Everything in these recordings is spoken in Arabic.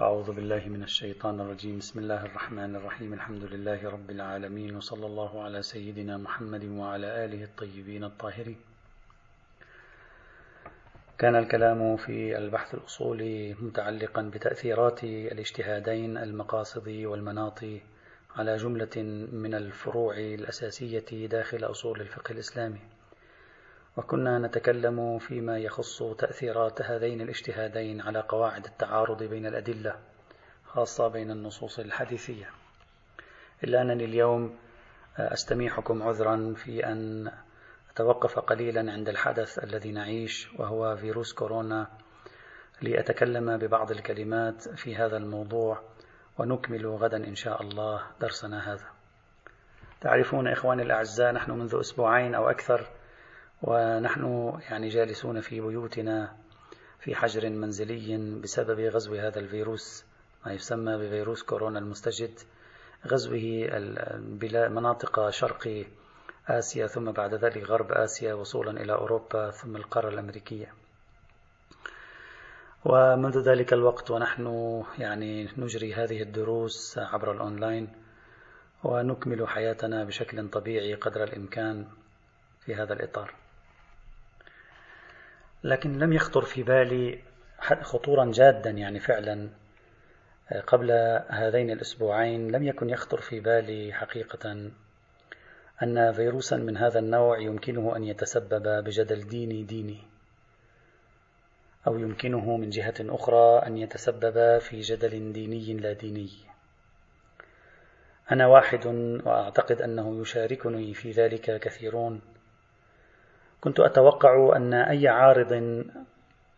أعوذ بالله من الشيطان الرجيم. بسم الله الرحمن الرحيم. الحمد لله رب العالمين وصلى الله على سيدنا محمد وعلى آله الطيبين الطاهرين. كان الكلام في البحث الأصولي متعلقا بتأثيرات الاجتهادين المقاصد والمناط على جملة من الفروع الأساسية داخل أصول الفقه الإسلامي. وكنا نتكلم فيما يخص تأثيرات هذين الاجتهادين على قواعد التعارض بين الأدلة خاصة بين النصوص الحديثية. إلا أنني اليوم أستميحكم عذرا في أن أتوقف قليلا عند الحدث الذي نعيش وهو فيروس كورونا لأتكلم ببعض الكلمات في هذا الموضوع ونكمل غدا إن شاء الله درسنا هذا. تعرفون إخواني الأعزاء نحن منذ أسبوعين أو أكثر ونحن يعني جالسون في بيوتنا في حجر منزلي بسبب غزو هذا الفيروس ما يسمى بفيروس كورونا المستجد غزوه مناطق شرق آسيا ثم بعد ذلك غرب آسيا وصولا إلى أوروبا ثم القارة الأمريكية. ومنذ ذلك الوقت ونحن يعني نجري هذه الدروس عبر الأونلاين ونكمل حياتنا بشكل طبيعي قدر الإمكان في هذا الإطار. لكن لم يخطر في بالي خطورا جادا يعني فعلا قبل هذين الأسبوعين لم يكن يخطر في بالي حقيقة أن فيروسا من هذا النوع يمكنه أن يتسبب بجدل ديني ديني أو يمكنه من جهة أخرى أن يتسبب في جدل ديني لا ديني. أنا واحد وأعتقد أنه يشاركني في ذلك كثيرون. كنت أتوقع أن أي عارض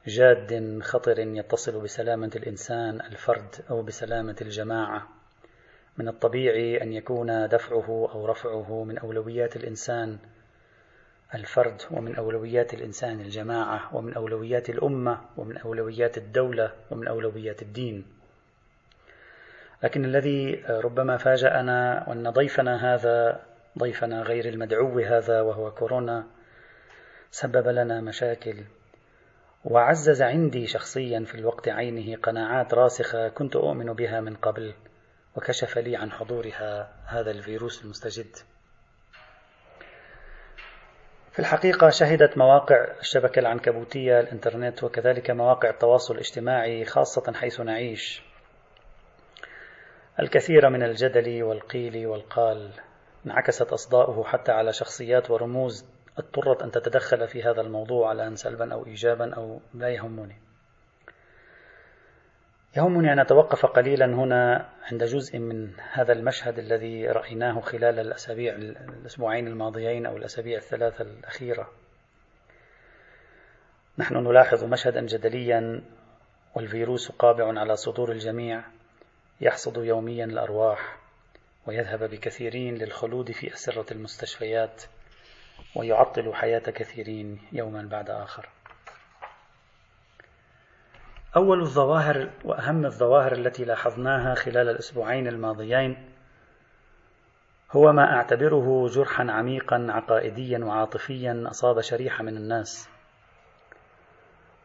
جاد خطر يتصل بسلامة الإنسان الفرد أو بسلامة الجماعة. من الطبيعي أن يكون دفعه أو رفعه من أولويات الإنسان الفرد ومن أولويات الإنسان الجماعة ومن أولويات الأمة ومن أولويات الدولة ومن أولويات الدين. لكن الذي ربما فاجأنا وأن ضيفنا هذا ضيفنا غير المدعو هذا وهو كورونا سبب لنا مشاكل. وعزز عندي شخصيا في الوقت عينه قناعات راسخة كنت أؤمن بها من قبل وكشف لي عن حضورها هذا الفيروس المستجد. في الحقيقة شهدت مواقع الشبكة العنكبوتية الإنترنت وكذلك مواقع التواصل الاجتماعي خاصة حيث نعيش. الكثير من الجدل والقيل والقال انعكست أصداؤه حتى على شخصيات ورموز اضطرت أن تتدخل في هذا الموضوع الآن سلبا أو إيجابا أو لا يهمني. يهمني أن أتوقف قليلا هنا عند جزء من هذا المشهد الذي رأيناه خلال الأسابيع الأسبوعين الماضيين أو الأسابيع الثلاثة الأخيرة. نحن نلاحظ مشهدا جدليا والفيروس قابع على صدور الجميع يحصد يوميا الأرواح ويذهب بكثيرين للخلود في أسرة المستشفيات. ويعطل حياة كثيرين يوما بعد آخر. أول الظواهر وأهم الظواهر التي لاحظناها خلال الأسبوعين الماضيين هو ما أعتبره جرحا عميقا عقائديا وعاطفيا أصاب شريحة من الناس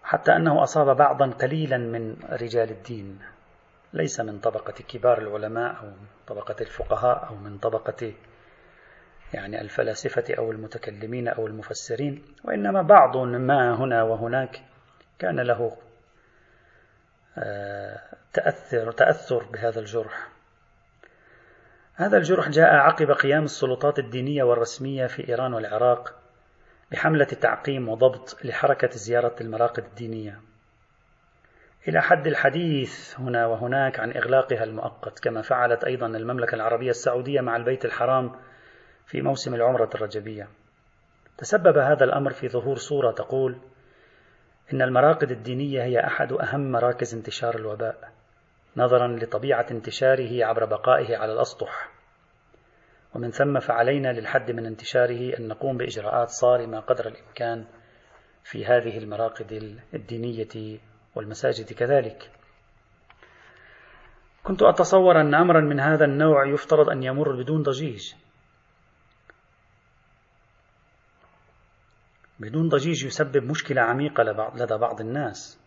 حتى أنه أصاب بعضا قليلا من رجال الدين ليس من طبقة كبار العلماء أو طبقة الفقهاء أو من طبقة يعني الفلاسفة أو المتكلمين أو المفسرين وإنما بعض ما هنا وهناك كان له آه، تأثر تأثر بهذا الجرح. هذا الجرح جاء عقب قيام السلطات الدينية والرسمية في إيران والعراق بحملة تعقيم وضبط لحركة زيارة المراقد الدينية. إلى حد الحديث هنا وهناك عن إغلاقها المؤقت كما فعلت أيضا المملكة العربية السعودية مع البيت الحرام في موسم العمرة الرجبية. تسبب هذا الأمر في ظهور صورة تقول إن المراقد الدينية هي أحد أهم مراكز انتشار الوباء نظرا لطبيعة انتشاره عبر بقائه على الأسطح. ومن ثم فعلينا للحد من انتشاره أن نقوم بإجراءات صارمة قدر الإمكان في هذه المراقد الدينية والمساجد كذلك. كنت أتصور أن أمرا من هذا النوع يفترض أن يمر بدون ضجيج. بدون ضجيج يسبب مشكلة عميقة لدى بعض الناس.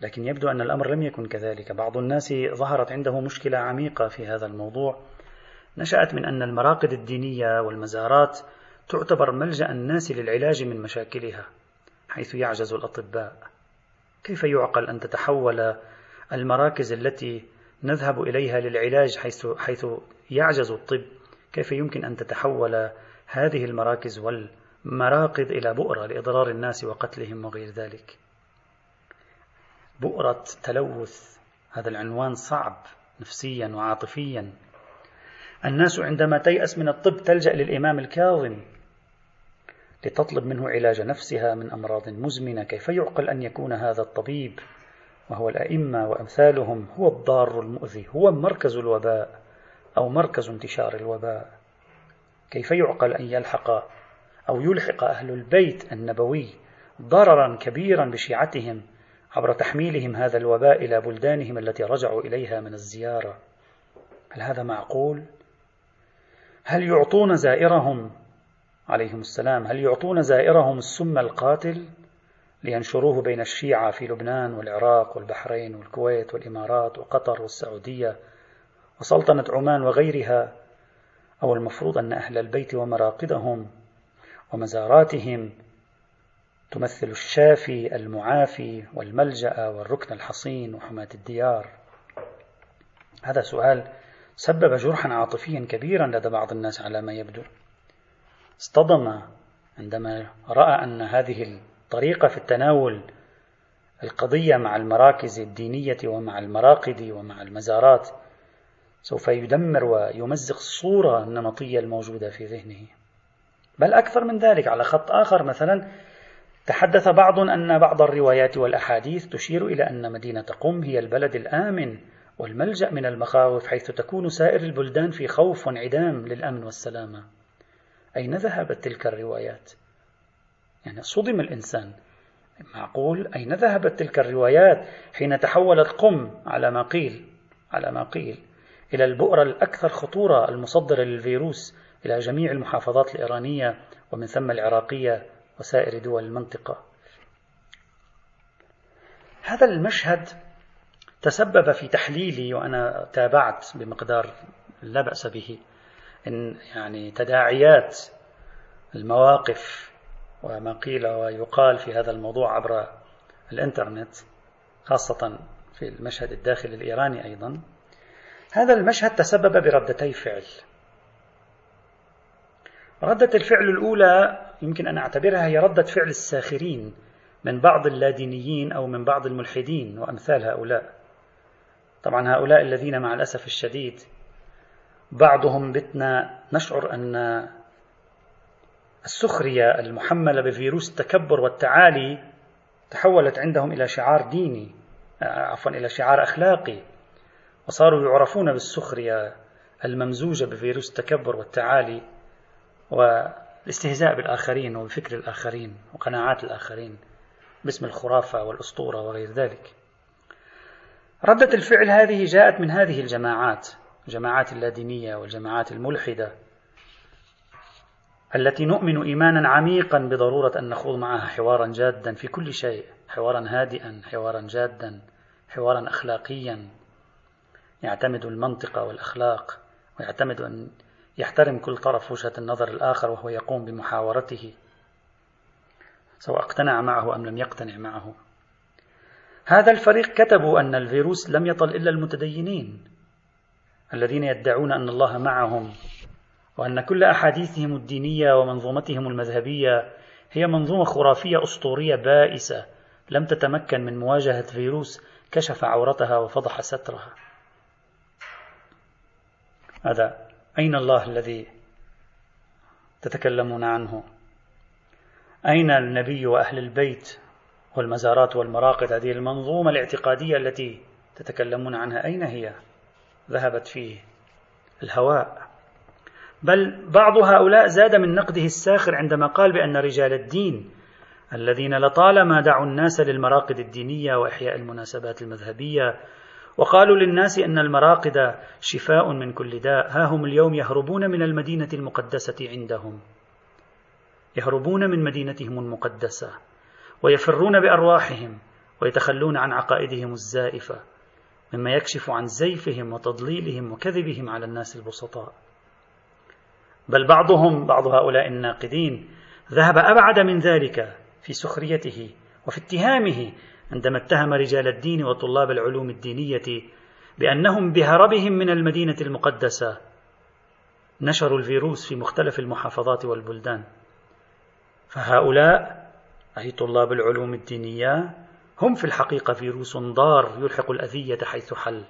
لكن يبدو أن الأمر لم يكن كذلك. بعض الناس ظهرت عنده مشكلة عميقة في هذا الموضوع. نشأت من أن المراقد الدينية والمزارات تعتبر ملجأ الناس للعلاج من مشاكلها حيث يعجز الأطباء. كيف يعقل أن تتحول المراكز التي نذهب إليها للعلاج حيث, حيث يعجز الطب؟ كيف يمكن أن تتحول هذه المراكز والمراقد إلى بؤرة لإضرار الناس وقتلهم وغير ذلك. بؤرة تلوث هذا العنوان صعب نفسيا وعاطفيا. الناس عندما تيأس من الطب تلجأ للإمام الكاظم لتطلب منه علاج نفسها من أمراض مزمنة. كيف يعقل أن يكون هذا الطبيب؟ وهو الأئمة وأمثالهم هو الضار المؤذي هو مركز الوباء أو مركز انتشار الوباء. كيف يعقل أن يلحق أو يلحق أهل البيت النبوي ضررا كبيرا بشيعتهم عبر تحميلهم هذا الوباء إلى بلدانهم التي رجعوا إليها من الزيارة هل هذا معقول؟ هل يعطون زائرهم عليهم السلام هل يعطون زائرهم السم القاتل لينشروه بين الشيعة في لبنان والعراق والبحرين والكويت والإمارات وقطر والسعودية وسلطنة عمان وغيرها أو المفروض أن أهل البيت ومراقدهم ومزاراتهم تمثل الشافي المعافي والملجأ والركن الحصين وحماة الديار. هذا سؤال سبب جرحا عاطفيا كبيرا لدى بعض الناس على ما يبدو. اصطدم عندما رأى أن هذه الطريقة في التناول القضية مع المراكز الدينية ومع المراقد ومع المزارات سوف يدمر ويمزق الصورة النمطية الموجودة في ذهنه. بل أكثر من ذلك. على خط آخر مثلا تحدث بعض أن بعض الروايات والأحاديث تشير إلى أن مدينة قم هي البلد الآمن والملجأ من المخاوف حيث تكون سائر البلدان في خوف وانعدام للأمن والسلامة أين ذهبت تلك الروايات؟ يعني صدم الإنسان. معقول؟ أين ذهبت تلك الروايات حين تحولت قم على ما قيل على ما قيل إلى البؤرة الأكثر خطورة المصدرة للفيروس إلى جميع المحافظات الإيرانية ومن ثم العراقية وسائر دول المنطقة. هذا المشهد تسبب في تحليلي وأنا تابعت بمقدار لا بأس به إن يعني تداعيات المواقف وما قيل ويقال في هذا الموضوع عبر الإنترنت خاصة في المشهد الداخلي الإيراني أيضا. هذا المشهد تسبب بردتي فعل. ردة الفعل الأولى يمكن أن أعتبرها هي ردة فعل الساخرين من بعض اللادينيين أو من بعض الملحدين وأمثال هؤلاء. طبعا هؤلاء الذين مع الأسف الشديد بعضهم بتنا نشعر أن السخرية المحملة بفيروس التكبر والتعالي تحولت عندهم إلى شعار ديني عفوا إلى شعار أخلاقي وصاروا يعرفون بالسخرية الممزوجة بفيروس التكبر والتعالي. والاستهزاء بالآخرين وبفكر الآخرين وقناعات الآخرين باسم الخرافة والأسطورة وغير ذلك. ردة الفعل هذه جاءت من هذه الجماعات الجماعات اللادينية والجماعات الملحدة التي نؤمن إيمانا عميقا بضرورة أن نخوض معها حوارا جادا في كل شيء حوارا هادئا حوارا جادا حوارا أخلاقيا. يعتمد المنطق والأخلاق ويعتمد أن يحترم كل طرف وجهة النظر الآخر وهو يقوم بمحاورته سواء اقتنع معه أم لم يقتنع معه. هذا الفريق كتبوا أن الفيروس لم يطل إلا المتدينين الذين يدعون أن الله معهم وأن كل أحاديثهم الدينية ومنظومتهم المذهبية هي منظومة خرافية أسطورية بائسة لم تتمكن من مواجهة فيروس كشف عورتها وفضح سترها. هذا أين الله الذي تتكلمون عنه؟ أين النبي وأهل البيت والمزارات والمراقد هذه المنظومة الاعتقادية التي تتكلمون عنها؟ أين هي؟ ذهبت في الهواء. بل بعض هؤلاء زاد من نقده الساخر عندما قال بأن رجال الدين الذين لطالما دعوا الناس للمراقد الدينية وإحياء المناسبات المذهبية وقالوا للناس أن المراقد شفاء من كل داء. ها هم اليوم يهربون من المدينة المقدسة عندهم. يهربون من مدينتهم المقدسة ويفرون بأرواحهم ويتخلون عن عقائدهم الزائفة مما يكشف عن زيفهم وتضليلهم وكذبهم على الناس البسطاء. بل بعضهم بعض هؤلاء الناقدين ذهب أبعد من ذلك في سخريته وفي اتهامه عندما اتهم رجال الدين وطلاب العلوم الدينية بأنهم بهربهم من المدينة المقدسة نشروا الفيروس في مختلف المحافظات والبلدان. فهؤلاء أي طلاب العلوم الدينية هم في الحقيقة فيروس ضار يلحق الأذية حيث حل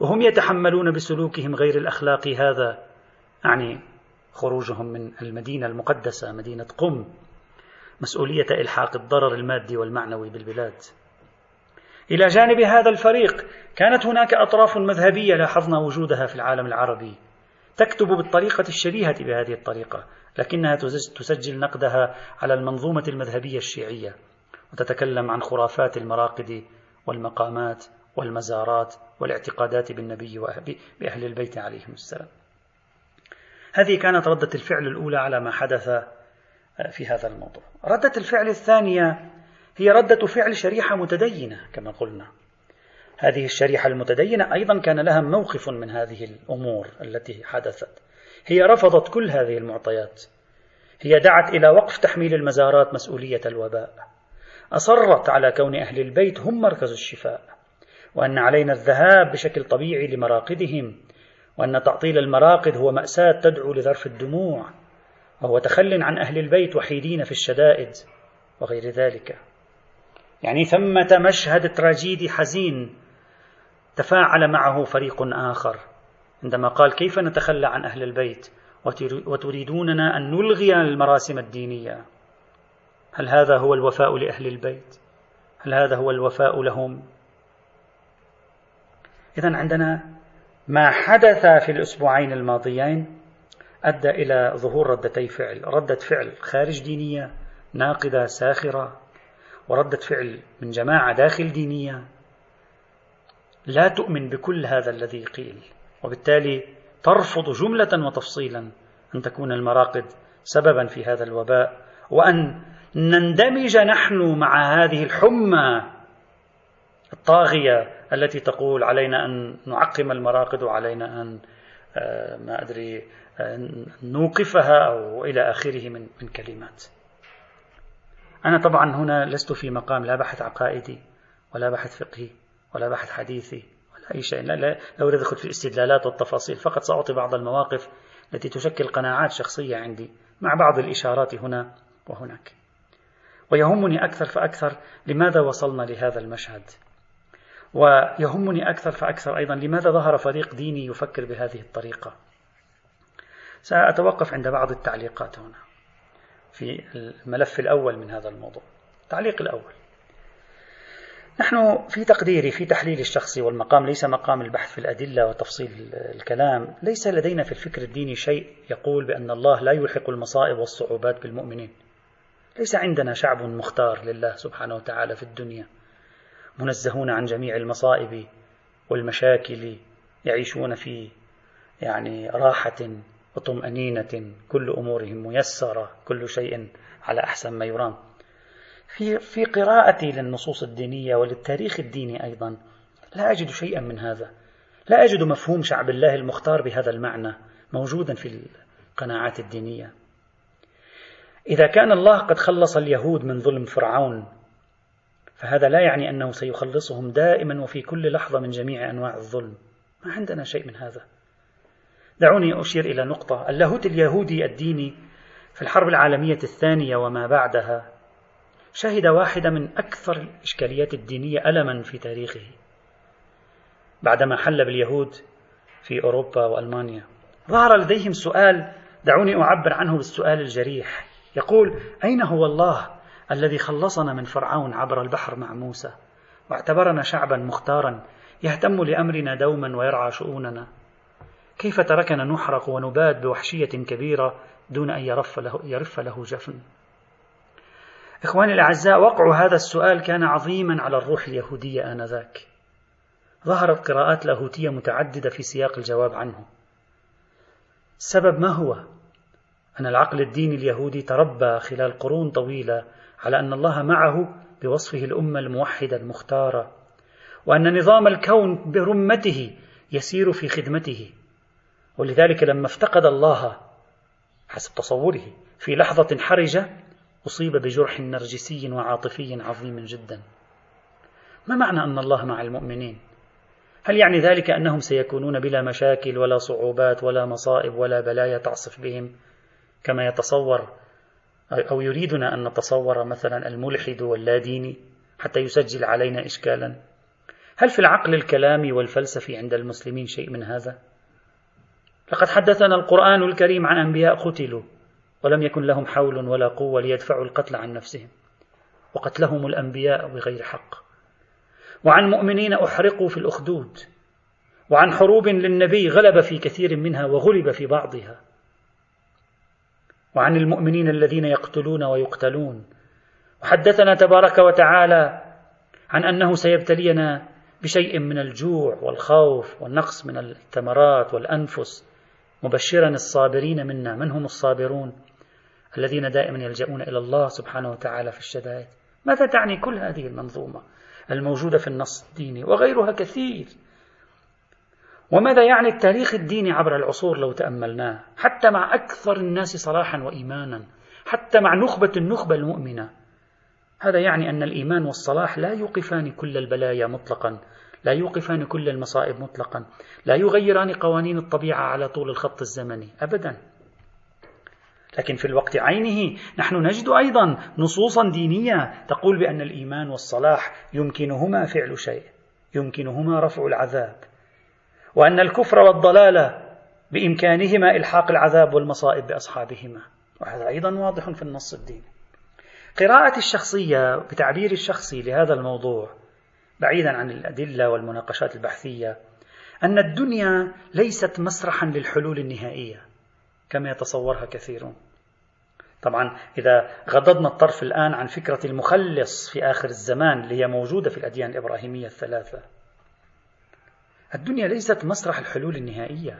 وهم يتحملون بسلوكهم غير الأخلاقي هذا يعني خروجهم من المدينة المقدسة مدينة قم. مسؤولية إلحاق الضرر المادي والمعنوي بالبلاد. إلى جانب هذا الفريق كانت هناك أطراف مذهبية لاحظنا وجودها في العالم العربي. تكتب بالطريقة الشبيهة بهذه الطريقة لكنها تسجل نقدها على المنظومة المذهبية الشيعية وتتكلم عن خرافات المراقد والمقامات والمزارات والاعتقادات بالنبي وبأهل البيت عليهم السلام. هذه كانت ردة الفعل الأولى على ما حدث في هذا الموضوع. ردة الفعل الثانية هي ردة فعل شريحة متدينة كما قلنا. هذه الشريحة المتدينة أيضا كان لها موقف من هذه الأمور التي حدثت. هي رفضت كل هذه المعطيات. هي دعت إلى وقف تحميل المزارات مسؤولية الوباء. أصرت على كون أهل البيت هم مركز الشفاء وأن علينا الذهاب بشكل طبيعي لمراقدهم وأن تعطيل المراقد هو مأساة تدعو لذرف الدموع. وهو تخل عن أهل البيت وحيدين في الشدائد وغير ذلك. يعني ثمة مشهد تراجيدي حزين تفاعل معه فريق آخر. عندما قال كيف نتخلى عن أهل البيت وتريدوننا أن نلغي المراسم الدينية؟ هل هذا هو الوفاء لأهل البيت؟ هل هذا هو الوفاء لهم؟ إذا عندنا ما حدث في الأسبوعين الماضيين أدى إلى ظهور ردتي فعل. ردة فعل خارج دينية ناقدة ساخرة. وردة فعل من جماعة داخل دينية. لا تؤمن بكل هذا الذي قيل. وبالتالي ترفض جملة وتفصيلا أن تكون المراقد سببا في هذا الوباء. وأن نندمج نحن مع هذه الحمى الطاغية التي تقول علينا أن نعقم المراقد وعلينا أن آه، ما أدري نوقفها أو إلى آخره من من كلمات. أنا طبعا هنا لست في مقام لا بحث عقائدي ولا بحث فقهي ولا بحث حديثي ولا أي شيء. لا, لا, لا أريد أدخل في الاستدلالات والتفاصيل فقط سأعطي بعض المواقف التي تشكل قناعات شخصية عندي مع بعض الإشارات هنا وهناك. ويهمني أكثر فأكثر لماذا وصلنا لهذا المشهد. ويهمني أكثر فأكثر أيضا لماذا ظهر فريق ديني يفكر بهذه الطريقة. سأتوقف عند بعض التعليقات هنا في الملف الأول من هذا الموضوع. التعليق الأول. نحن في تقديري في تحليل الشخصي والمقام ليس مقام البحث في الأدلة وتفصيل الكلام ليس لدينا في الفكر الديني شيء يقول بأن الله لا يلحق المصائب والصعوبات بالمؤمنين. ليس عندنا شعب مختار لله سبحانه وتعالى في الدنيا منزهون عن جميع المصائب والمشاكل يعيشون في يعني راحة وطمأنينة كل أمورهم ميسرة كل شيء على أحسن ما يرام. في في قراءتي للنصوص الدينية وللتاريخ الديني أيضا لا أجد شيئا من هذا. لا أجد مفهوم شعب الله المختار بهذا المعنى موجودا في القناعات الدينية. إذا كان الله قد خلص اليهود من ظلم فرعون فهذا لا يعني أنه سيخلصهم دائما وفي كل لحظة من جميع أنواع الظلم. ما عندنا شيء من هذا. دعوني أشير إلى نقطة. اللاهوت اليهودي الديني في الحرب العالمية الثانية وما بعدها شهد واحدة من أكثر الإشكاليات الدينية ألما في تاريخه بعدما حل باليهود في أوروبا وألمانيا. ظهر لديهم سؤال دعوني أعبر عنه بالسؤال الجريح. يقول أين هو الله الذي خلصنا من فرعون عبر البحر مع موسى واعتبرنا شعبا مختارا يهتم لأمرنا دوما ويرعى شؤوننا؟ كيف تركنا نحرق ونباد بوحشية كبيرة دون أن يرف له, يرف له جفن؟ إخواني الأعزاء وقع هذا السؤال كان عظيما على الروح اليهودية آنذاك. ظهرت قراءات لاهوتية متعددة في سياق الجواب عنه. السبب ما هو؟ أن العقل الديني اليهودي تربى خلال قرون طويلة على أن الله معه بوصفه الأمة الموحدة المختارة وأن نظام الكون برمته يسير في خدمته. ولذلك لما افتقد الله حسب تصوره في لحظة حرجة أصيب بجرح نرجسي وعاطفي عظيم جدا. ما معنى أن الله مع المؤمنين؟ هل يعني ذلك أنهم سيكونون بلا مشاكل ولا صعوبات ولا مصائب ولا بلايا تعصف بهم؟ كما يتصور أو يريدنا أن نتصور مثلا الملحد واللاديني حتى يسجل علينا إشكالا. هل في العقل الكلامي والفلسفي عند المسلمين شيء من هذا؟ لقد حدثنا القرآن الكريم عن أنبياء قتلوا ولم يكن لهم حول ولا قوة ليدفعوا القتل عن نفسهم وقتلهم الأنبياء بغير حق. وعن مؤمنين أحرقوا في الأخدود وعن حروب للنبي غلب في كثير منها وغلب في بعضها. وعن المؤمنين الذين يقتلون ويقتلون وحدثنا تبارك وتعالى عن أنه سيبتلينا بشيء من الجوع والخوف والنقص من الثمرات والأنفس. مبشرا الصابرين منا. من هم الصابرون؟ الذين دائما يلجؤون إلى الله سبحانه وتعالى في الشدائد. ماذا تعني كل هذه المنظومة الموجودة في النص الديني وغيرها كثير؟ وماذا يعني التاريخ الديني عبر العصور لو تأملناه؟ حتى مع أكثر الناس صلاحا وإيمانا حتى مع نخبة النخبة المؤمنة. هذا يعني أن الإيمان والصلاح لا يوقفان كل البلايا مطلقا. لا يوقفان كل المصائب مطلقا. لا يغيران قوانين الطبيعة على طول الخط الزمني أبدا. لكن في الوقت عينه نحن نجد أيضا نصوصا دينية تقول بأن الإيمان والصلاح يمكنهما فعل شيء يمكنهما رفع العذاب وأن الكفر والضلال بإمكانهما إلحاق العذاب والمصائب بأصحابهما. وهذا أيضا واضح في النص الديني. قراءة الشخصية بتعبير الشخصي لهذا الموضوع بعيدا عن الأدلة والمناقشات البحثية أن الدنيا ليست مسرحا للحلول النهائية كما يتصورها كثيرون. طبعا إذا غضضنا الطرف الآن عن فكرة المخلص في آخر الزمان اللي هي موجودة في الأديان الإبراهيمية الثلاثة. الدنيا ليست مسرح الحلول النهائية.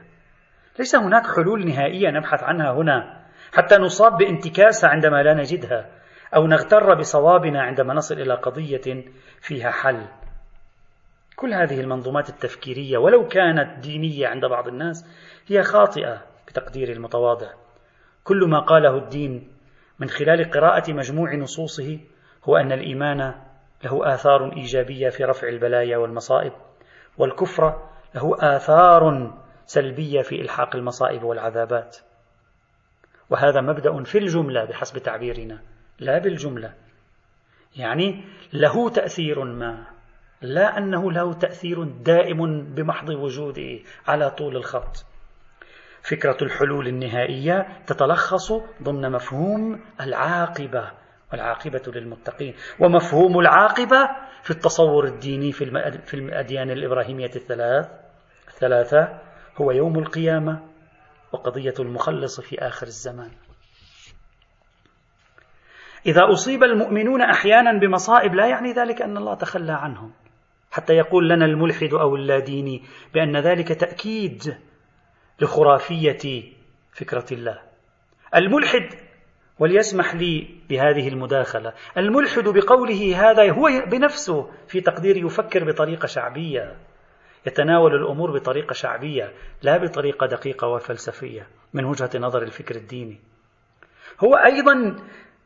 ليس هناك حلول نهائية نبحث عنها هنا حتى نصاب بانتكاسة عندما لا نجدها أو نغتر بصوابنا عندما نصل إلى قضية فيها حل. كل هذه المنظومات التفكيرية ولو كانت دينية عند بعض الناس هي خاطئة بتقدير المتواضع. كل ما قاله الدين من خلال قراءة مجموع نصوصه هو أن الإيمان له آثار إيجابية في رفع البلايا والمصائب والكفر له آثار سلبية في إلحاق المصائب والعذابات. وهذا مبدأ في الجملة بحسب تعبيرنا لا بالجملة. يعني له تأثير ما. لا أنه له تأثير دائم بمحض وجوده على طول الخط. فكرة الحلول النهائية تتلخص ضمن مفهوم العاقبة والعاقبة للمتقين ومفهوم العاقبة في التصور الديني في الأديان الإبراهيمية الثلاث الثلاثة هو يوم القيامة وقضية المخلص في آخر الزمان. إذا أصيب المؤمنون أحيانا بمصائب لا يعني ذلك أن الله تخلى عنهم. حتى يقول لنا الملحد أو اللاديني بأن ذلك تأكيد لخرافية فكرة الله. الملحد وليسمح لي بهذه المداخلة. الملحد بقوله هذا هو بنفسه في تقدير يفكر بطريقة شعبية. يتناول الأمور بطريقة شعبية لا بطريقة دقيقة وفلسفية من وجهة نظر الفكر الديني. هو أيضا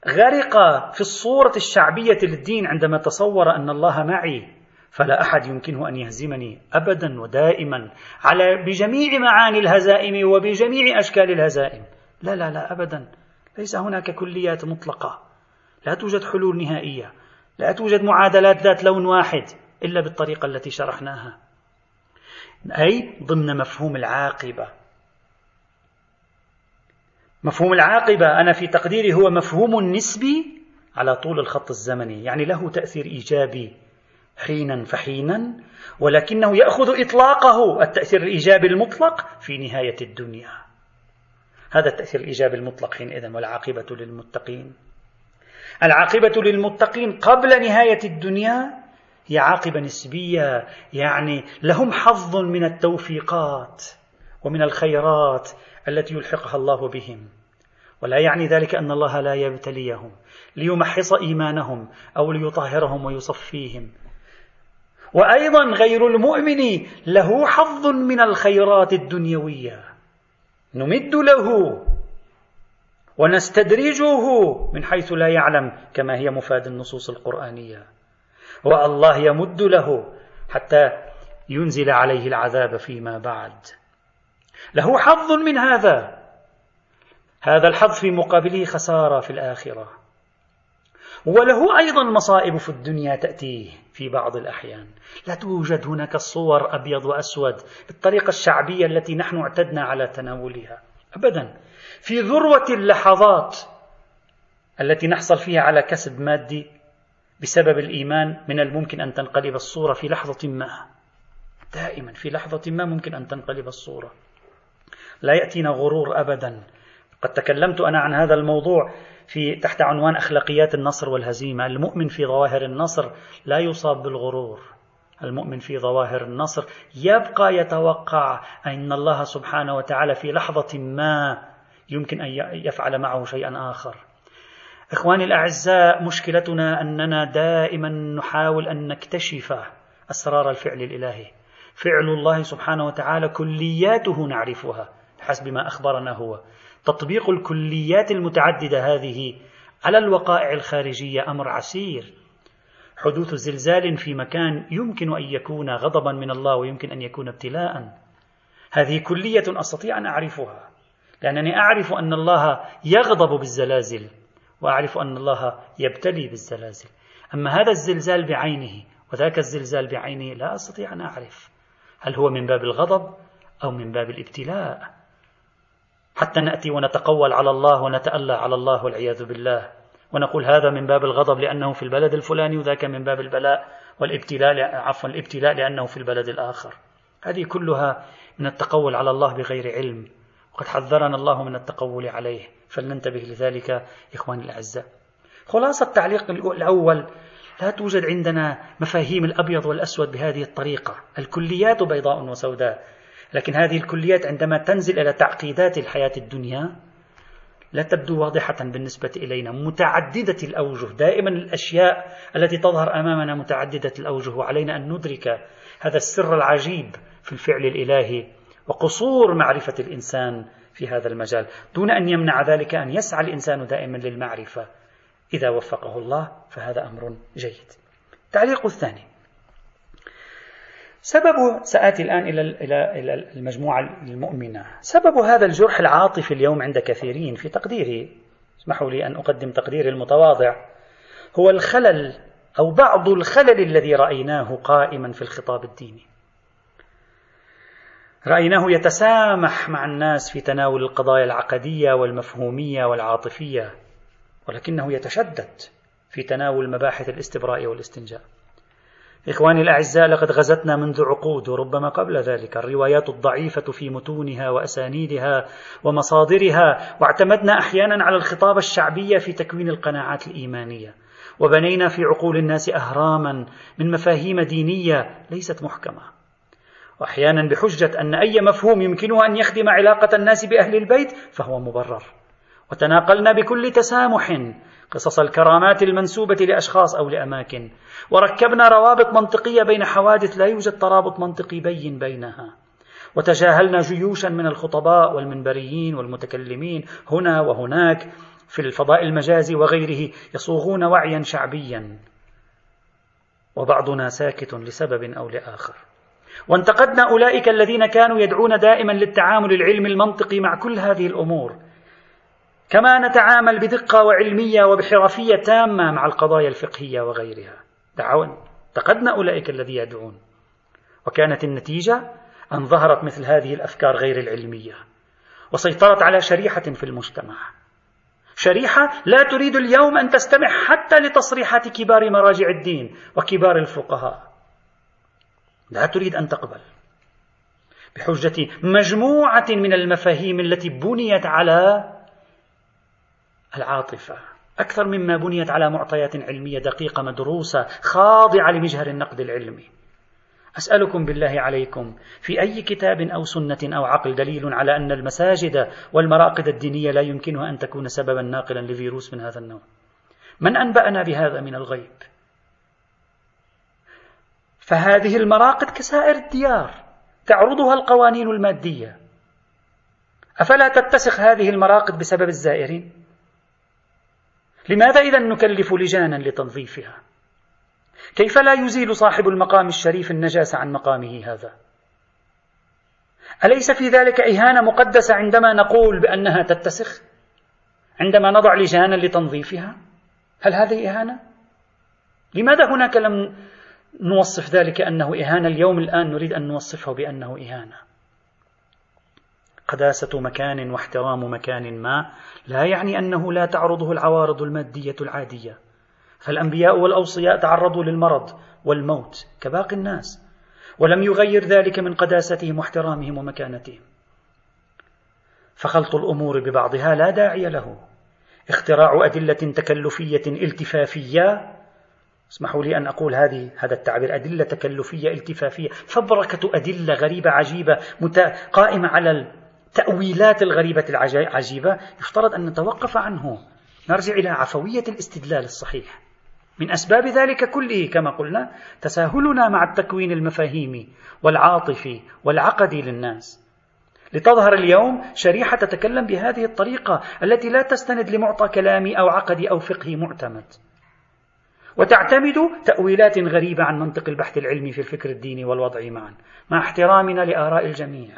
غرق في الصورة الشعبية للدين عندما تصور أن الله معي. فلا أحد يمكنه أن يهزمني أبدا ودائما على بجميع معاني الهزائم وبجميع أشكال الهزائم. لا لا لا أبدا. ليس هناك كليات مطلقة. لا توجد حلول نهائية. لا توجد معادلات ذات لون واحد إلا بالطريقة التي شرحناها. أي ضمن مفهوم العاقبة. مفهوم العاقبة أنا في تقديري هو مفهوم نسبي على طول الخط الزمني يعني له تأثير إيجابي. حينا فحينا ولكنه يأخذ إطلاقه التأثير الإيجابي المطلق في نهاية الدنيا. هذا التأثير الإيجابي المطلق حينئذ والعاقبة للمتقين. العاقبة للمتقين قبل نهاية الدنيا هي عاقبة نسبية يعني لهم حظ من التوفيقات ومن الخيرات التي يلحقها الله بهم. ولا يعني ذلك أن الله لا يبتليهم ليمحص إيمانهم أو ليطهرهم ويصفيهم. وأيضا غير المؤمن له حظ من الخيرات الدنيوية. نمد له ونستدرجه من حيث لا يعلم كما هي مفاد النصوص القرآنية. والله يمد له حتى ينزل عليه العذاب فيما بعد. له حظ من هذا. هذا الحظ في مقابله خسارة في الآخرة. وله أيضا مصائب في الدنيا تأتيه في بعض الأحيان. لا توجد هناك الصور أبيض وأسود بالطريقة الشعبية التي نحن اعتدنا على تناولها. أبدا في ذروة اللحظات التي نحصل فيها على كسب مادي بسبب الإيمان من الممكن أن تنقلب الصورة في لحظة ما. دائما في لحظة ما ممكن أن تنقلب الصورة. لا يأتينا غرور أبدا. قد تكلمت أنا عن هذا الموضوع في تحت عنوان أخلاقيات النصر والهزيمة. المؤمن في ظواهر النصر لا يصاب بالغرور. المؤمن في ظواهر النصر يبقى يتوقع أن الله سبحانه وتعالى في لحظة ما يمكن أن يفعل معه شيئا آخر. إخواني الأعزاء مشكلتنا أننا دائما نحاول أن نكتشف أسرار الفعل الإلهي. فعل الله سبحانه وتعالى كلياته نعرفها حسب ما أخبرنا هو. تطبيق الكليات المتعددة هذه على الوقائع الخارجية أمر عسير. حدوث زلزال في مكان يمكن أن يكون غضبا من الله ويمكن أن يكون ابتلاء. هذه كلية أستطيع أن أعرفها لأنني أعرف أن الله يغضب بالزلازل وأعرف أن الله يبتلي بالزلازل. أما هذا الزلزال بعينه وذاك الزلزال بعينه لا أستطيع أن أعرف. هل هو من باب الغضب أو من باب الابتلاء؟ حتى نأتي ونتقول على الله ونتألى على الله والعياذ بالله. ونقول هذا من باب الغضب لأنه في البلد الفلاني وذاك من باب البلاء والابتلاء عفوا الابتلاء لأنه في البلد الآخر. هذه كلها من التقول على الله بغير علم. وقد حذرنا الله من التقول عليه. فلننتبه لذلك إخواني الأعزاء. خلاصة التعليق الأول لا توجد عندنا مفاهيم الأبيض والأسود بهذه الطريقة. الكليات بيضاء وسوداء. لكن هذه الكليات عندما تنزل إلى تعقيدات الحياة الدنيا لا تبدو واضحة بالنسبة إلينا. متعددة الأوجه. دائما الأشياء التي تظهر أمامنا متعددة الأوجه. وعلينا أن ندرك هذا السر العجيب في الفعل الإلهي وقصور معرفة الإنسان في هذا المجال. دون أن يمنع ذلك أن يسعى الإنسان دائما للمعرفة. إذا وفقه الله فهذا أمر جيد. التعليق الثاني. سبب سآتي الآن إلى إلى المجموعة المؤمنة. سبب هذا الجرح العاطفي اليوم عند كثيرين في تقديري. اسمحوا لي أن أقدم تقديري المتواضع. هو الخلل أو بعض الخلل الذي رأيناه قائما في الخطاب الديني. رأيناه يتسامح مع الناس في تناول القضايا العقدية والمفهومية والعاطفية ولكنه يتشدد في تناول مباحث الاستبراء والاستنجاء. إخواني الأعزاء لقد غزتنا منذ عقود وربما قبل ذلك الروايات الضعيفة في متونها وأسانيدها ومصادرها واعتمدنا أحيانا على الخطاب الشعبي في تكوين القناعات الإيمانية وبنينا في عقول الناس أهراما من مفاهيم دينية ليست محكمة. وأحيانا بحجة أن أي مفهوم يمكنه أن يخدم علاقة الناس بأهل البيت فهو مبرر. وتناقلنا بكل تسامح قصص الكرامات المنسوبة لأشخاص أو لأماكن. وركبنا روابط منطقية بين حوادث لا يوجد ترابط منطقي بين بينها. وتجاهلنا جيوشا من الخطباء والمنبريين والمتكلمين هنا وهناك في الفضاء المجازي وغيره يصوغون وعيا شعبيا. وبعضنا ساكت لسبب أو لآخر. وانتقدنا أولئك الذين كانوا يدعون دائما للتعامل العلمي المنطقي مع كل هذه الأمور. كما نتعامل بدقة وعلمية وبحرفية تامة مع القضايا الفقهية وغيرها. دعون انتقدنا أولئك الذين يدعون. وكانت النتيجة أن ظهرت مثل هذه الأفكار غير العلمية. وسيطرت على شريحة في المجتمع. شريحة لا تريد اليوم أن تستمع حتى لتصريحات كبار مراجع الدين وكبار الفقهاء. لا تريد أن تقبل. بحجة مجموعة من المفاهيم التي بنيت على العاطفة. أكثر مما بنيت على معطيات علمية دقيقة مدروسة خاضعة لمجهر النقد العلمي. أسألكم بالله عليكم في أي كتاب أو سنة أو عقل دليل على أن المساجد والمراقد الدينية لا يمكنها أن تكون سببا ناقلا لفيروس من هذا النوع؟ من أنبأنا بهذا من الغيب؟ فهذه المراقد كسائر الديار تعرضها القوانين المادية. أفلا تتسخ هذه المراقد بسبب الزائرين؟ لماذا إذا نكلف لجانا لتنظيفها؟ كيف لا يزيل صاحب المقام الشريف النجاسة عن مقامه هذا؟ أليس في ذلك إهانة مقدسة عندما نقول بأنها تتسخ؟ عندما نضع لجانا لتنظيفها؟ هل هذه إهانة؟ لماذا هناك لم نوصف ذلك أنه إهانة؟ اليوم الآن نريد أن نوصفه بأنه إهانة. قداسة مكان واحترام مكان ما لا يعني أنه لا تعرضه العوارض المادية العادية. فالأنبياء والأوصياء تعرضوا للمرض والموت كباقي الناس ولم يغير ذلك من قداستهم واحترامهم ومكانتهم. فخلط الأمور ببعضها لا داعي له. اختراع أدلة تكلفية التفافية اسمحوا لي أن أقول هذه هذا التعبير أدلة تكلفية التفافية. فبركة أدلة غريبة عجيبة قائمة على التأويلات الغريبة العجيبة يفترض أن نتوقف عنه. نرجع إلى عفوية الاستدلال الصحيح. من أسباب ذلك كله كما قلنا تساهلنا مع التكوين المفاهيمي والعاطفي والعقدي للناس. لتظهر اليوم شريحة تتكلم بهذه الطريقة التي لا تستند لمعطى كلامي أو عقدي أو فقهي معتمد. وتعتمد تأويلات غريبة عن منطق البحث العلمي في الفكر الديني والوضعي معا مع احترامنا لآراء الجميع.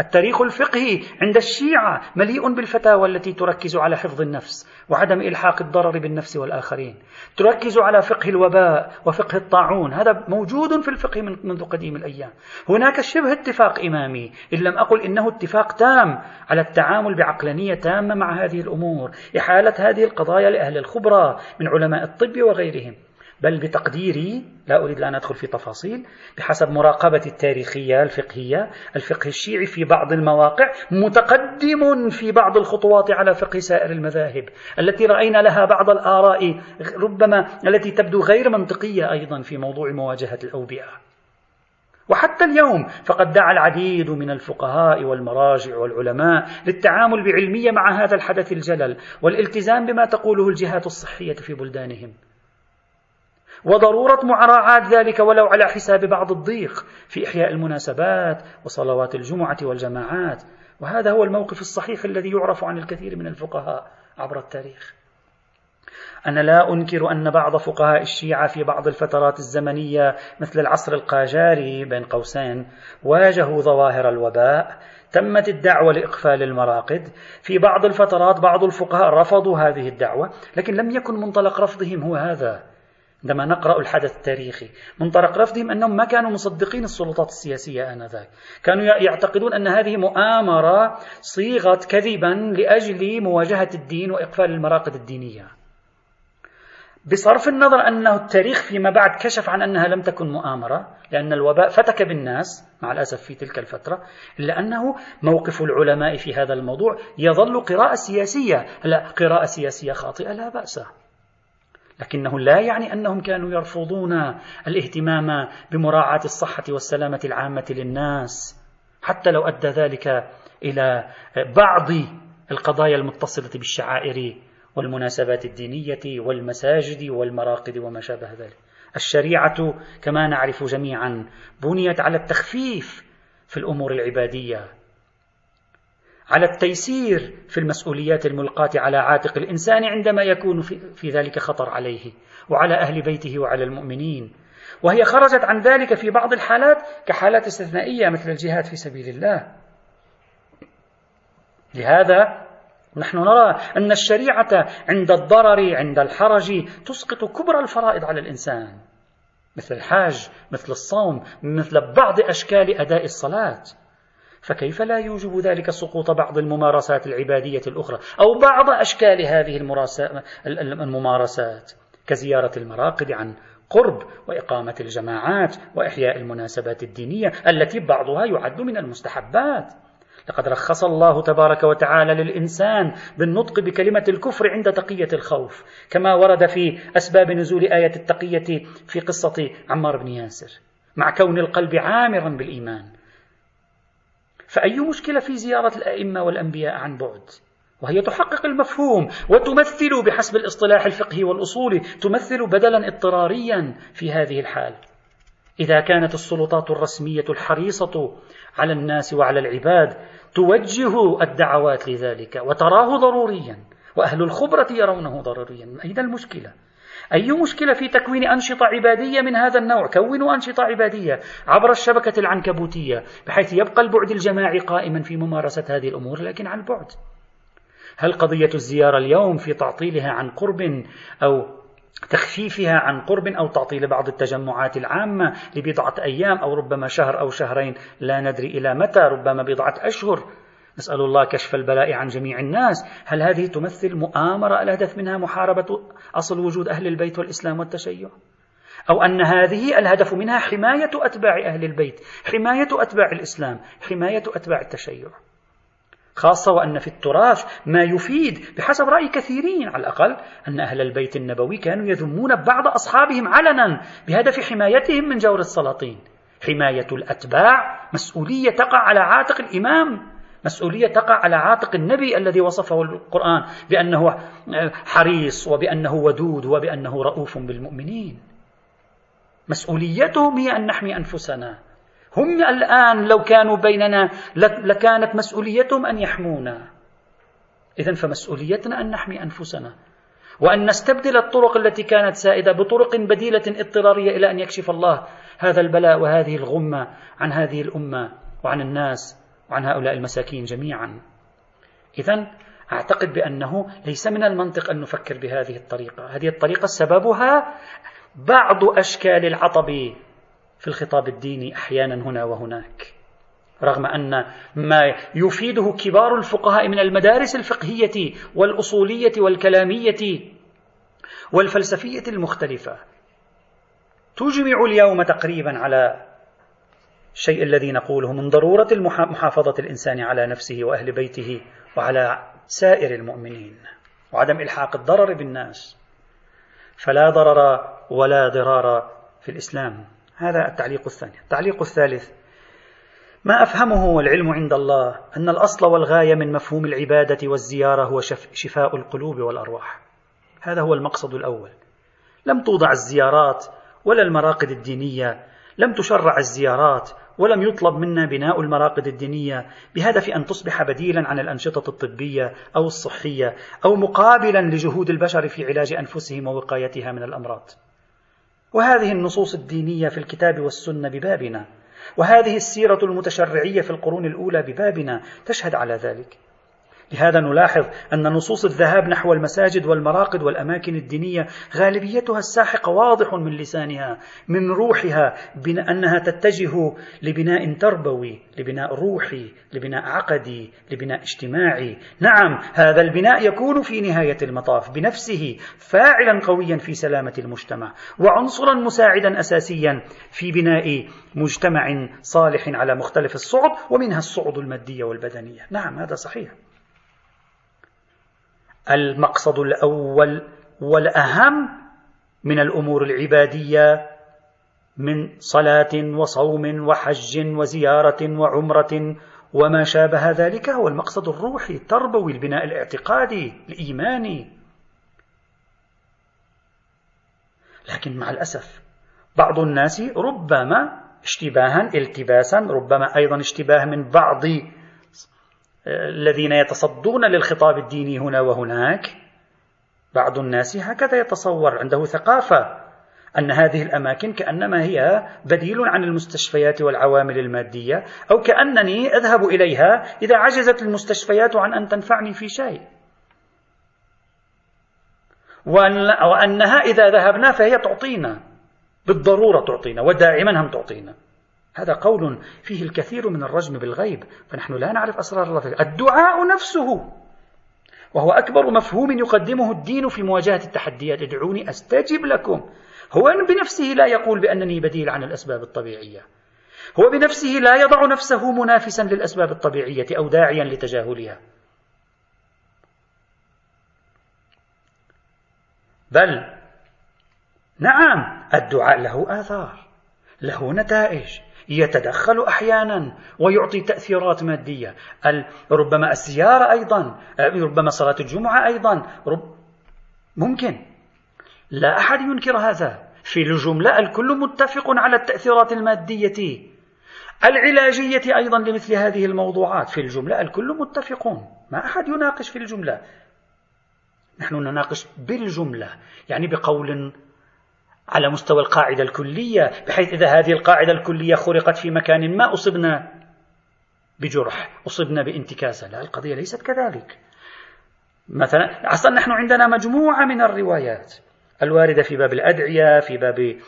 التاريخ الفقهي عند الشيعة مليء بالفتاوى التي تركز على حفظ النفس وعدم إلحاق الضرر بالنفس والآخرين. تركز على فقه الوباء وفقه الطاعون. هذا موجود في الفقه منذ قديم الأيام. هناك شبه اتفاق إمامي. إن لم أقل إنه اتفاق تام على التعامل بعقلانية تامة مع هذه الأمور. إحالة هذه القضايا لأهل الخبرة من علماء الطب وغيرهم. بل بتقديري لا أريد أن أدخل في تفاصيل بحسب مراقبة التاريخية الفقهية الفقه الشيعي في بعض المواقع متقدم في بعض الخطوات على فقه سائر المذاهب التي رأينا لها بعض الآراء ربما التي تبدو غير منطقية أيضا في موضوع مواجهة الأوبئة. وحتى اليوم فقد دعا العديد من الفقهاء والمراجع والعلماء للتعامل بعلمية مع هذا الحدث الجلل والالتزام بما تقوله الجهات الصحية في بلدانهم. وضرورة مراعاة ذلك ولو على حساب بعض الضيق في إحياء المناسبات وصلوات الجمعة والجماعات. وهذا هو الموقف الصحيح الذي يعرف عن الكثير من الفقهاء عبر التاريخ. أنا لا أنكر أن بعض فقهاء الشيعة في بعض الفترات الزمنية مثل العصر القاجاري بين قوسين واجهوا ظواهر الوباء تمت الدعوة لإقفال المراقد. في بعض الفترات بعض الفقهاء رفضوا هذه الدعوة لكن لم يكن منطلق رفضهم هو هذا. عندما نقرأ الحدث التاريخي. منطلق رفضهم أنهم ما كانوا مصدقين السلطات السياسية آنذاك. كانوا يعتقدون أن هذه مؤامرة صيغت كذبا لأجل مواجهة الدين وإقفال المراقد الدينية. بصرف النظر أنه التاريخ فيما بعد كشف عن أنها لم تكن مؤامرة لأن الوباء فتك بالناس مع الأسف في تلك الفترة إلا أنه موقف العلماء في هذا الموضوع يظل قراءة سياسية. لا قراءة سياسية خاطئة لا بأس. لكنه لا يعني أنهم كانوا يرفضون الاهتمام بمراعاة الصحة والسلامة العامة للناس. حتى لو أدى ذلك إلى بعض القضايا المتصلة بالشعائر والمناسبات الدينية والمساجد والمراقد وما شابه ذلك. الشريعة كما نعرف جميعا بنيت على التخفيف في الأمور العبادية. على التيسير في المسؤوليات الملقاة على عاتق الإنسان عندما يكون في ذلك خطر عليه وعلى أهل بيته وعلى المؤمنين. وهي خرجت عن ذلك في بعض الحالات كحالات استثنائية مثل الجهاد في سبيل الله. لهذا نحن نرى أن الشريعة عند الضرر عند الحرج تسقط كبرى الفرائض على الإنسان. مثل الحاج مثل الصوم مثل بعض أشكال أداء الصلاة. فكيف لا يوجب ذلك سقوط بعض الممارسات العبادية الأخرى أو بعض أشكال هذه الممارسات كزيارة المراقد عن قرب وإقامة الجماعات وإحياء المناسبات الدينية التي بعضها يعد من المستحبات. لقد رخص الله تبارك وتعالى للإنسان بالنطق بكلمة الكفر عند تقية الخوف كما ورد في أسباب نزول آية التقية في قصة عمار بن ياسر. مع كون القلب عامرا بالإيمان فأي مشكلة في زيارة الأئمة والأنبياء عن بعد وهي تحقق المفهوم وتمثل بحسب الاصطلاح الفقهي والأصولي تمثل بدلا اضطراريا في هذه الحال إذا كانت السلطات الرسمية الحريصة على الناس وعلى العباد توجه الدعوات لذلك وتراه ضروريا وأهل الخبرة يرونه ضروريا أين المشكلة؟ أي مشكلة في تكوين أنشطة عبادية من هذا النوع؟ كونوا أنشطة عبادية عبر الشبكة العنكبوتية بحيث يبقى البعد الجماعي قائما في ممارسة هذه الأمور لكن عن بعد هل قضية الزيارة اليوم في تعطيلها عن قرب أو تخفيفها عن قرب أو تعطيل بعض التجمعات العامة لبضعة أيام أو ربما شهر أو شهرين؟ لا ندري إلى متى ربما بضعة أشهر. نسأل الله كشف البلاء عن جميع الناس. هل هذه تمثل مؤامرة الهدف منها محاربة أصل وجود أهل البيت والإسلام والتشيع؟ أو أن هذه الهدف منها حماية أتباع أهل البيت حماية أتباع الإسلام حماية أتباع التشيع. خاصة وأن في التراث ما يفيد بحسب رأي كثيرين على الأقل أن أهل البيت النبوي كانوا يذمون بعض أصحابهم علنا بهدف حمايتهم من جور السلاطين. حماية الأتباع مسؤولية تقع على عاتق الإمام. مسؤولية تقع على عاتق النبي الذي وصفه القرآن بأنه حريص وبأنه ودود وبأنه رؤوف بالمؤمنين. مسؤوليتهم هي أن نحمي أنفسنا. هم الآن لو كانوا بيننا لكانت مسؤوليتهم أن يحمونا. إذا فمسؤوليتنا أن نحمي أنفسنا. وأن نستبدل الطرق التي كانت سائدة بطرق بديلة اضطرارية إلى أن يكشف الله هذا البلاء وهذه الغمة عن هذه الأمة وعن الناس. وعن هؤلاء المساكين جميعا. إذا أعتقد بأنه ليس من المنطق أن نفكر بهذه الطريقة. هذه الطريقة سببها بعض أشكال العطب في الخطاب الديني أحيانا هنا وهناك. رغم أن ما يفيده كبار الفقهاء من المدارس الفقهية والأصولية والكلامية والفلسفية المختلفة تجمع اليوم تقريبا على الشيء الذي نقوله من ضرورة محافظة الإنسان على نفسه وأهل بيته وعلى سائر المؤمنين وعدم إلحاق الضرر بالناس. فلا ضرر ولا ضرار في الإسلام. هذا التعليق الثاني. التعليق الثالث ما أفهمه والعلم عند الله أن الأصل والغاية من مفهوم العبادة والزيارة هو شفاء القلوب والأرواح. هذا هو المقصد الأول. لم توضع الزيارات ولا المراقد الدينية لم تشرع الزيارات ولم يطلب منا بناء المراقد الدينية بهدف أن تصبح بديلا عن الأنشطة الطبية أو الصحية أو مقابلا لجهود البشر في علاج أنفسهم ووقايتها من الأمراض. وهذه النصوص الدينية في الكتاب والسنة ببابنا وهذه السيرة المتشرعية في القرون الأولى ببابنا تشهد على ذلك. لهذا نلاحظ أن نصوص الذهاب نحو المساجد والمراقد والأماكن الدينية غالبيتها الساحقة واضح من لسانها من روحها أنها تتجه لبناء تربوي لبناء روحي لبناء عقدي لبناء اجتماعي. نعم هذا البناء يكون في نهاية المطاف بنفسه فاعلا قويا في سلامة المجتمع وعنصرا مساعدا أساسيا في بناء مجتمع صالح على مختلف الصعد ومنها الصعد المادية والبدنية. نعم هذا صحيح. المقصد الأول والأهم من الأمور العبادية من صلاة وصوم وحج وزيارة وعمرة وما شابه ذلك هو المقصد الروحي التربوي البناء الاعتقادي الايماني لكن مع الأسف بعض الناس ربما اشتباها التباسا ربما أيضا اشتباه من بعض الذين يتصدون للخطاب الديني هنا وهناك بعض الناس هكذا يتصور عنده ثقافة أن هذه الأماكن كأنما هي بديل عن المستشفيات والعوامل المادية أو كأنني أذهب إليها إذا عجزت المستشفيات عن أن تنفعني في شيء. وأنها إذا ذهبنا فهي تعطينا بالضرورة تعطينا ودائما هم تعطينا. هذا قول فيه الكثير من الرجم بالغيب فنحن لا نعرف أسرار الله. الدعاء نفسه وهو أكبر مفهوم يقدمه الدين في مواجهة التحديات. ادعوني أستجب لكم. هو بنفسه لا يقول بأنني بديل عن الأسباب الطبيعية. هو بنفسه لا يضع نفسه منافسا للأسباب الطبيعية أو داعيا لتجاهلها. بل نعم الدعاء له آثار له نتائج. يتدخل أحيانا ويعطي تأثيرات مادية. ربما الزياره أيضا ربما صلاة الجمعة أيضا. رب ممكن. لا أحد ينكر هذا. في الجمله الكل متفق على التأثيرات المادية. العلاجية أيضا لمثل هذه الموضوعات. في الجملة الكل متفقون. ما أحد يناقش في الجملة. نحن نناقش بالجملة يعني بقول على مستوى القاعدة الكلية بحيث إذا هذه القاعدة الكلية خرقت في مكان ما أصبنا بجرح أصبنا بانتكاسة. لا القضية ليست كذلك. مثلا أصلا نحن عندنا مجموعة من الروايات الواردة في باب الأدعية في باب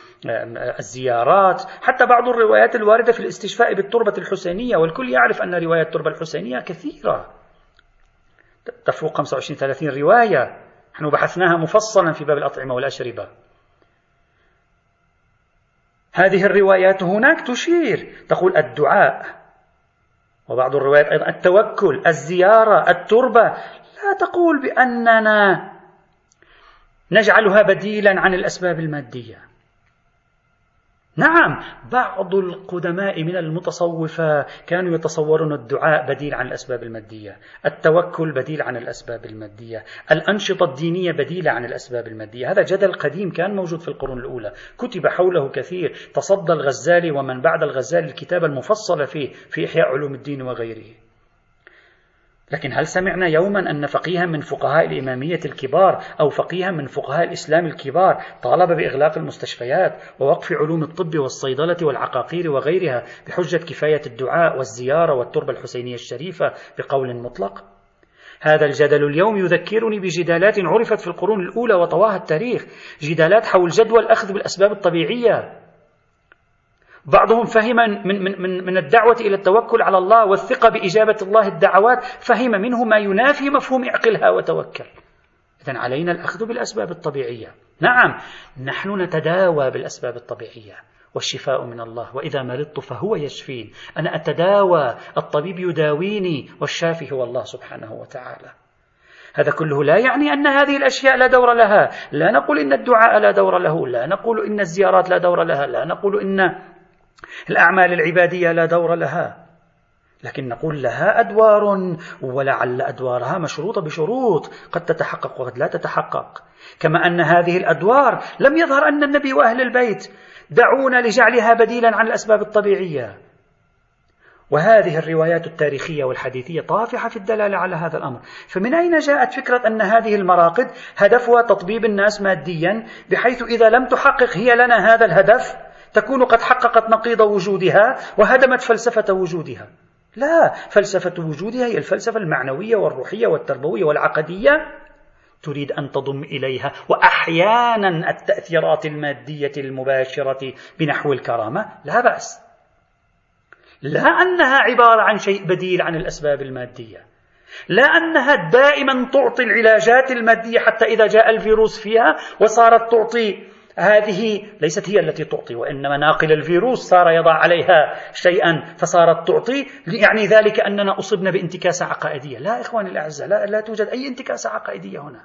الزيارات. حتى بعض الروايات الواردة في الاستشفاء بالتربة الحسينية والكل يعرف أن رواية التربة الحسينية كثيرة. تفوق 25-30 رواية. نحن بحثناها مفصلا في باب الأطعمة والأشربة. هذه الروايات هناك تشير. تقول الدعاء وبعض الروايات أيضا التوكل الزيارة التربة. لا تقول بأننا نجعلها بديلا عن الأسباب المادية. نعم بعض القدماء من المتصوفة كانوا يتصورون الدعاء بديل عن الأسباب المادية التوكل بديل عن الأسباب المادية الأنشطة الدينية بديلة عن الأسباب المادية. هذا جدل قديم كان موجود في القرون الأولى. كتب حوله كثير تصدى الغزالي ومن بعد الغزالي الكتاب المفصل فيه في إحياء علوم الدين وغيره. لكن هل سمعنا يوما أن فقيها من فقهاء الإمامية الكبار أو فقيها من فقهاء الإسلام الكبار طالب بإغلاق المستشفيات ووقف علوم الطب والصيدلة والعقاقير وغيرها بحجة كفاية الدعاء والزيارة والتربة الحسينية الشريفة بقول مطلق؟ هذا الجدل اليوم يذكرني بجدالات عرفت في القرون الأولى وطواها التاريخ جدالات حول جدوى الأخذ بالأسباب الطبيعية بعضهم فهم من, من, من, من الدعوة إلى التوكل على الله والثقة بإجابة الله الدعوات فهم منه ما ينافي مفهوم اعقلها وتوكل. إذا علينا الأخذ بالأسباب الطبيعية. نعم نحن نتداوى بالأسباب الطبيعية والشفاء من الله وإذا مرضت فهو يشفين. أنا أتداوى الطبيب يداويني والشافي هو الله سبحانه وتعالى. هذا كله لا يعني أن هذه الأشياء لا دور لها. لا نقول إن الدعاء لا دور له لا نقول إن الزيارات لا دور لها لا نقول إن الأعمال العبادية لا دور لها لكن نقول لها أدوار ولعل أدوارها مشروطة بشروط قد تتحقق وقد لا تتحقق. كما أن هذه الأدوار لم يظهر أن النبي وأهل البيت دعونا لجعلها بديلا عن الأسباب الطبيعية. وهذه الروايات التاريخية والحديثية طافحة في الدلالة على هذا الأمر. فمن أين جاءت فكرة أن هذه المراقد هدفها تطبيب الناس ماديا بحيث إذا لم تحقق هي لنا هذا الهدف؟ تكون قد حققت نقيض وجودها وهدمت فلسفة وجودها. لا فلسفة وجودها هي الفلسفة المعنوية والروحية والتربوية والعقدية. تريد أن تضم إليها. وأحيانا التأثيرات المادية المباشرة بنحو الكرامة لا بأس. لا أنها عبارة عن شيء بديل عن الأسباب المادية. لا أنها دائما تعطي العلاجات المادية حتى إذا جاء الفيروس فيها وصارت تعطي هذه ليست هي التي تعطي وإنما ناقل الفيروس صار يضع عليها شيئا فصارت تعطي يعني ذلك أننا أصبنا بانتكاسة عقائدية. لا إخواني الأعزاء لا, لا توجد أي انتكاسة عقائدية هنا.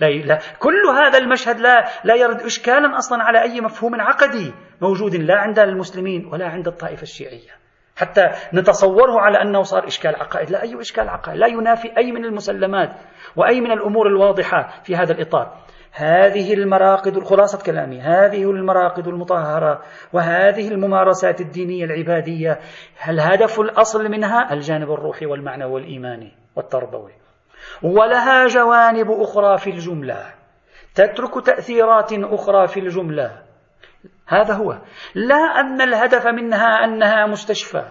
لا, لا كل هذا المشهد لا لا يرد إشكالا أصلا على أي مفهوم عقدي موجود لا عند المسلمين ولا عند الطائفة الشيعية. حتى نتصوره على أنه صار إشكال عقائد. لا أي إشكال عقائد. لا ينافي أي من المسلمات وأي من الأمور الواضحة في هذا الإطار. هذه المراقد خلاصة كلامي هذه المراقد المطهرة وهذه الممارسات الدينية العبادية الهدف الأصل منها الجانب الروحي والمعنوي والإيماني والتربوي؟ ولها جوانب أخرى في الجملة تترك تأثيرات أخرى في الجملة. هذا هو. لا أن الهدف منها أنها مستشفى.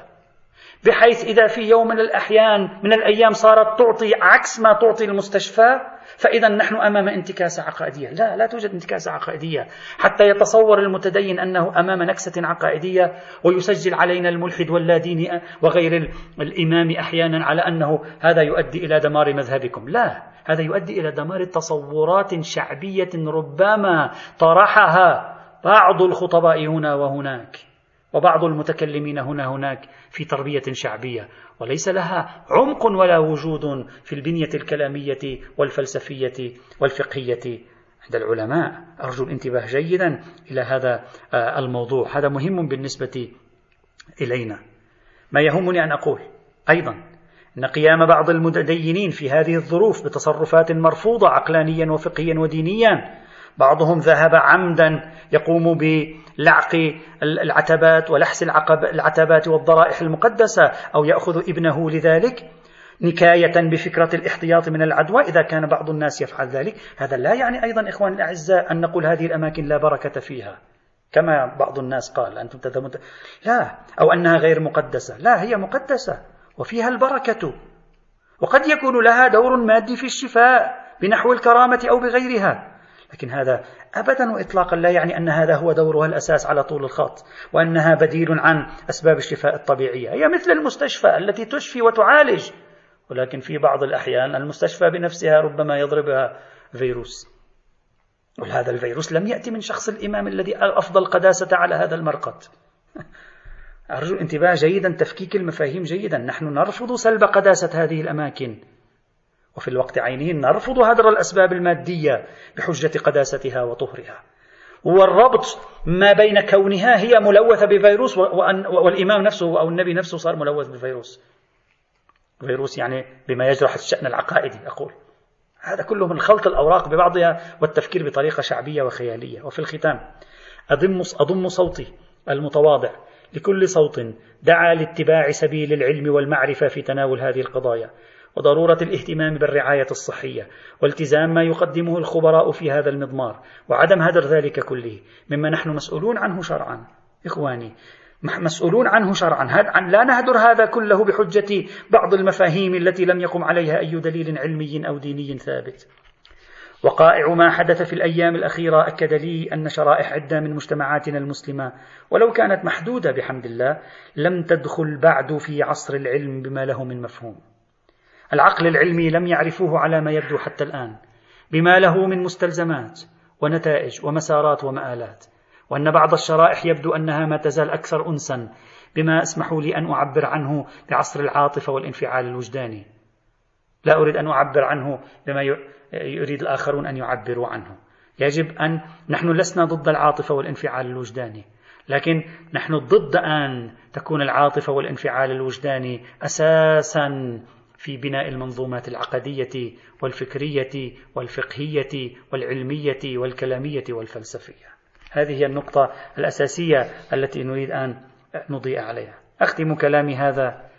بحيث إذا في يوم من الأحيان من الأيام صارت تعطي عكس ما تعطي المستشفى فإذا نحن أمام انتكاسة عقائدية. لا لا توجد انتكاسة عقائدية. حتى يتصور المتدين أنه أمام نكسة عقائدية ويسجل علينا الملحد واللادين وغير الإمام أحيانا على أنه هذا يؤدي إلى دمار مذهبكم. لا هذا يؤدي إلى دمار تصورات شعبية ربما طرحها بعض الخطباء هنا وهناك. وبعض المتكلمين هنا هناك في تربية شعبية وليس لها عمق ولا وجود في البنية الكلامية والفلسفية والفقهية. عند العلماء أرجو الانتباه جيدا إلى هذا آه، الموضوع. هذا مهم بالنسبة إلينا. ما يهمني أن أقول أيضا أن قيام بعض المتدينين في هذه الظروف بتصرفات مرفوضة عقلانيا وفقهيا ودينيا بعضهم ذهب عمدا يقوم بلعق العتبات ولحس العتبات والضرائح المقدسة أو يأخذ ابنه لذلك نكاية بفكرة الاحتياط من العدوى إذا كان بعض الناس يفعل ذلك. هذا لا يعني أيضا إخواني الأعزاء أن نقول هذه الأماكن لا بركة فيها كما بعض الناس قال. أنتم تذهبون لا أو أنها غير مقدسة. لا هي مقدسة وفيها البركة. وقد يكون لها دور مادي في الشفاء بنحو الكرامة أو بغيرها. لكن هذا أبدا وإطلاقا لا يعني أن هذا هو دورها الأساس على طول الخط وأنها بديل عن أسباب الشفاء الطبيعية. هي مثل المستشفى التي تشفي وتعالج ولكن في بعض الأحيان المستشفى بنفسها ربما يضربها فيروس. وهذا الفيروس لم يأتي من شخص الإمام الذي أفضل قداسة على هذا المرقد. أرجو الانتباه جيدا تفكيك المفاهيم جيدا. نحن نرفض سلب قداسة هذه الأماكن. وفي الوقت عينه نرفض هدر الأسباب المادية بحجة قداستها وطهرها. والربط ما بين كونها هي ملوثة بفيروس والإمام نفسه أو النبي نفسه صار ملوث بفيروس. فيروس يعني بما يجرح الشأن العقائدي أقول. هذا كله من خلط الأوراق ببعضها والتفكير بطريقة شعبية وخيالية. وفي الختام أضم, أضم صوتي المتواضع لكل صوت دعا لاتباع سبيل العلم والمعرفة في تناول هذه القضايا. وضرورة الاهتمام بالرعاية الصحية والتزام ما يقدمه الخبراء في هذا المضمار وعدم هدر ذلك كله مما نحن مسؤولون عنه شرعا. إخواني مسؤولون عنه شرعا. لا نهدر هذا كله بحجة بعض المفاهيم التي لم يقم عليها أي دليل علمي أو ديني ثابت. وقائع ما حدث في الأيام الأخيرة أكد لي أن شرائح عدة من مجتمعاتنا المسلمة ولو كانت محدودة بحمد الله لم تدخل بعد في عصر العلم بما له من مفهوم. العقل العلمي لم يعرفوه على ما يبدو حتى الآن بما له من مستلزمات ونتائج ومسارات ومآلات وأن بعض الشرائح يبدو أنها ما تزال أكثر أنسا بما أسمحوا لي أن أعبر عنه بعصر العاطفة والانفعال الوجداني. لا أريد أن أعبر عنه بما يريد الآخرون أن يعبروا عنه. يجب أن نحن لسنا ضد العاطفة والانفعال الوجداني لكن نحن ضد أن تكون العاطفة والانفعال الوجداني أساسا في بناء المنظومات العقدية والفكرية والفقهية والعلمية والكلامية والفلسفية. هذه هي النقطة الأساسية التي نريد أن نضيء عليها. أختم كلامي هذا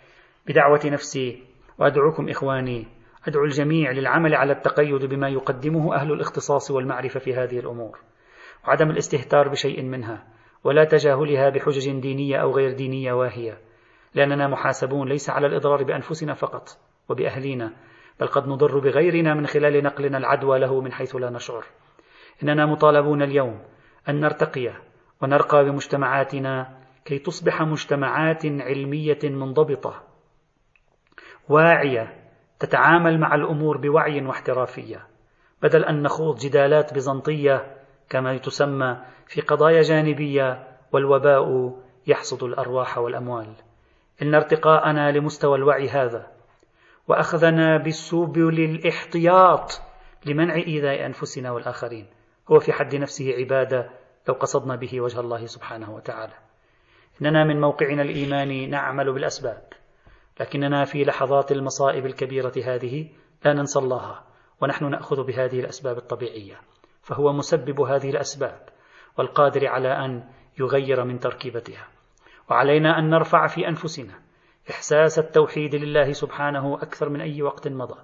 بدعوة نفسي وأدعوكم إخواني أدعو الجميع للعمل على التقيد بما يقدمه أهل الاختصاص والمعرفة في هذه الأمور وعدم الاستهتار بشيء منها ولا تجاهلها بحجج دينية أو غير دينية واهية لأننا محاسبون ليس على الإضرار بأنفسنا فقط. وبأهلينا بل قد نضر بغيرنا من خلال نقلنا العدوى له من حيث لا نشعر. إننا مطالبون اليوم أن نرتقي ونرقى بمجتمعاتنا كي تصبح مجتمعات علمية منضبطة واعية تتعامل مع الأمور بوعي واحترافية بدل أن نخوض جدالات بيزنطية كما تسمى في قضايا جانبية والوباء يحصد الأرواح والأموال. إن ارتقاءنا لمستوى الوعي هذا وأخذنا بالسبل الاحتياط لمنع إيذاء أنفسنا والآخرين. هو في حد نفسه عبادة لو قصدنا به وجه الله سبحانه وتعالى. إننا من موقعنا الإيماني نعمل بالأسباب لكننا في لحظات المصائب الكبيرة هذه لا ننسى الله ونحن نأخذ بهذه الأسباب الطبيعية. فهو مسبب هذه الأسباب والقادر على أن يغير من تركيبتها. وعلينا أن نرفع في أنفسنا إحساس التوحيد لله سبحانه أكثر من أي وقت مضى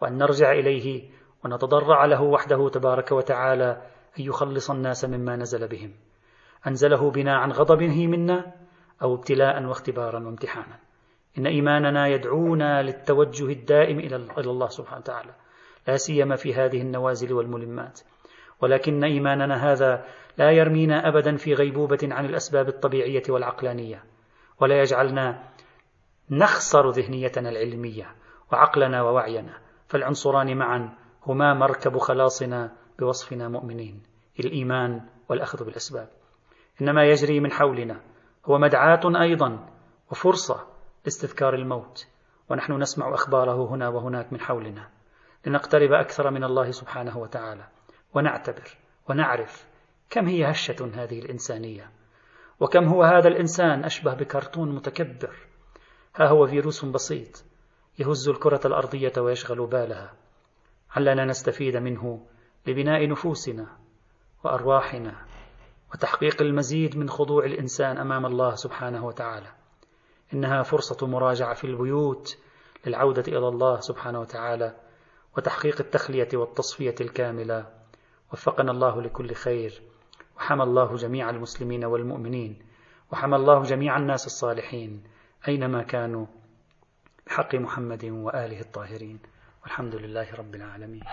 وأن نرجع إليه ونتضرع له وحده تبارك وتعالى أن يخلص الناس مما نزل بهم أنزله بنا عن غضبه منا أو ابتلاء واختبارا وامتحانا. إن إيماننا يدعونا للتوجه الدائم إلى الله سبحانه وتعالى لا سيما في هذه النوازل والملمات. ولكن إيماننا هذا لا يرمينا أبدا في غيبوبة عن الأسباب الطبيعية والعقلانية ولا يجعلنا نخسر ذهنيتنا العلمية وعقلنا ووعينا فالعنصران معا هما مركب خلاصنا بوصفنا مؤمنين الإيمان والأخذ بالأسباب. إنما يجري من حولنا هو مدعاة أيضا وفرصة لاستذكار الموت ونحن نسمع أخباره هنا وهناك من حولنا. لنقترب أكثر من الله سبحانه وتعالى ونعتبر ونعرف كم هي هشة هذه الإنسانية وكم هو هذا الإنسان أشبه بكرتون متكبر ها هو فيروس بسيط يهز الكرة الأرضية ويشغل بالها. علنا نستفيد منه لبناء نفوسنا وأرواحنا وتحقيق المزيد من خضوع الإنسان أمام الله سبحانه وتعالى. إنها فرصة مراجعة في البيوت للعودة إلى الله سبحانه وتعالى وتحقيق التخلية والتصفية الكاملة. وفقنا الله لكل خير. وحمى الله جميع المسلمين والمؤمنين. وحمى الله جميع الناس الصالحين. أينما كانوا بحق محمد وآله الطاهرين. والحمد لله رب العالمين.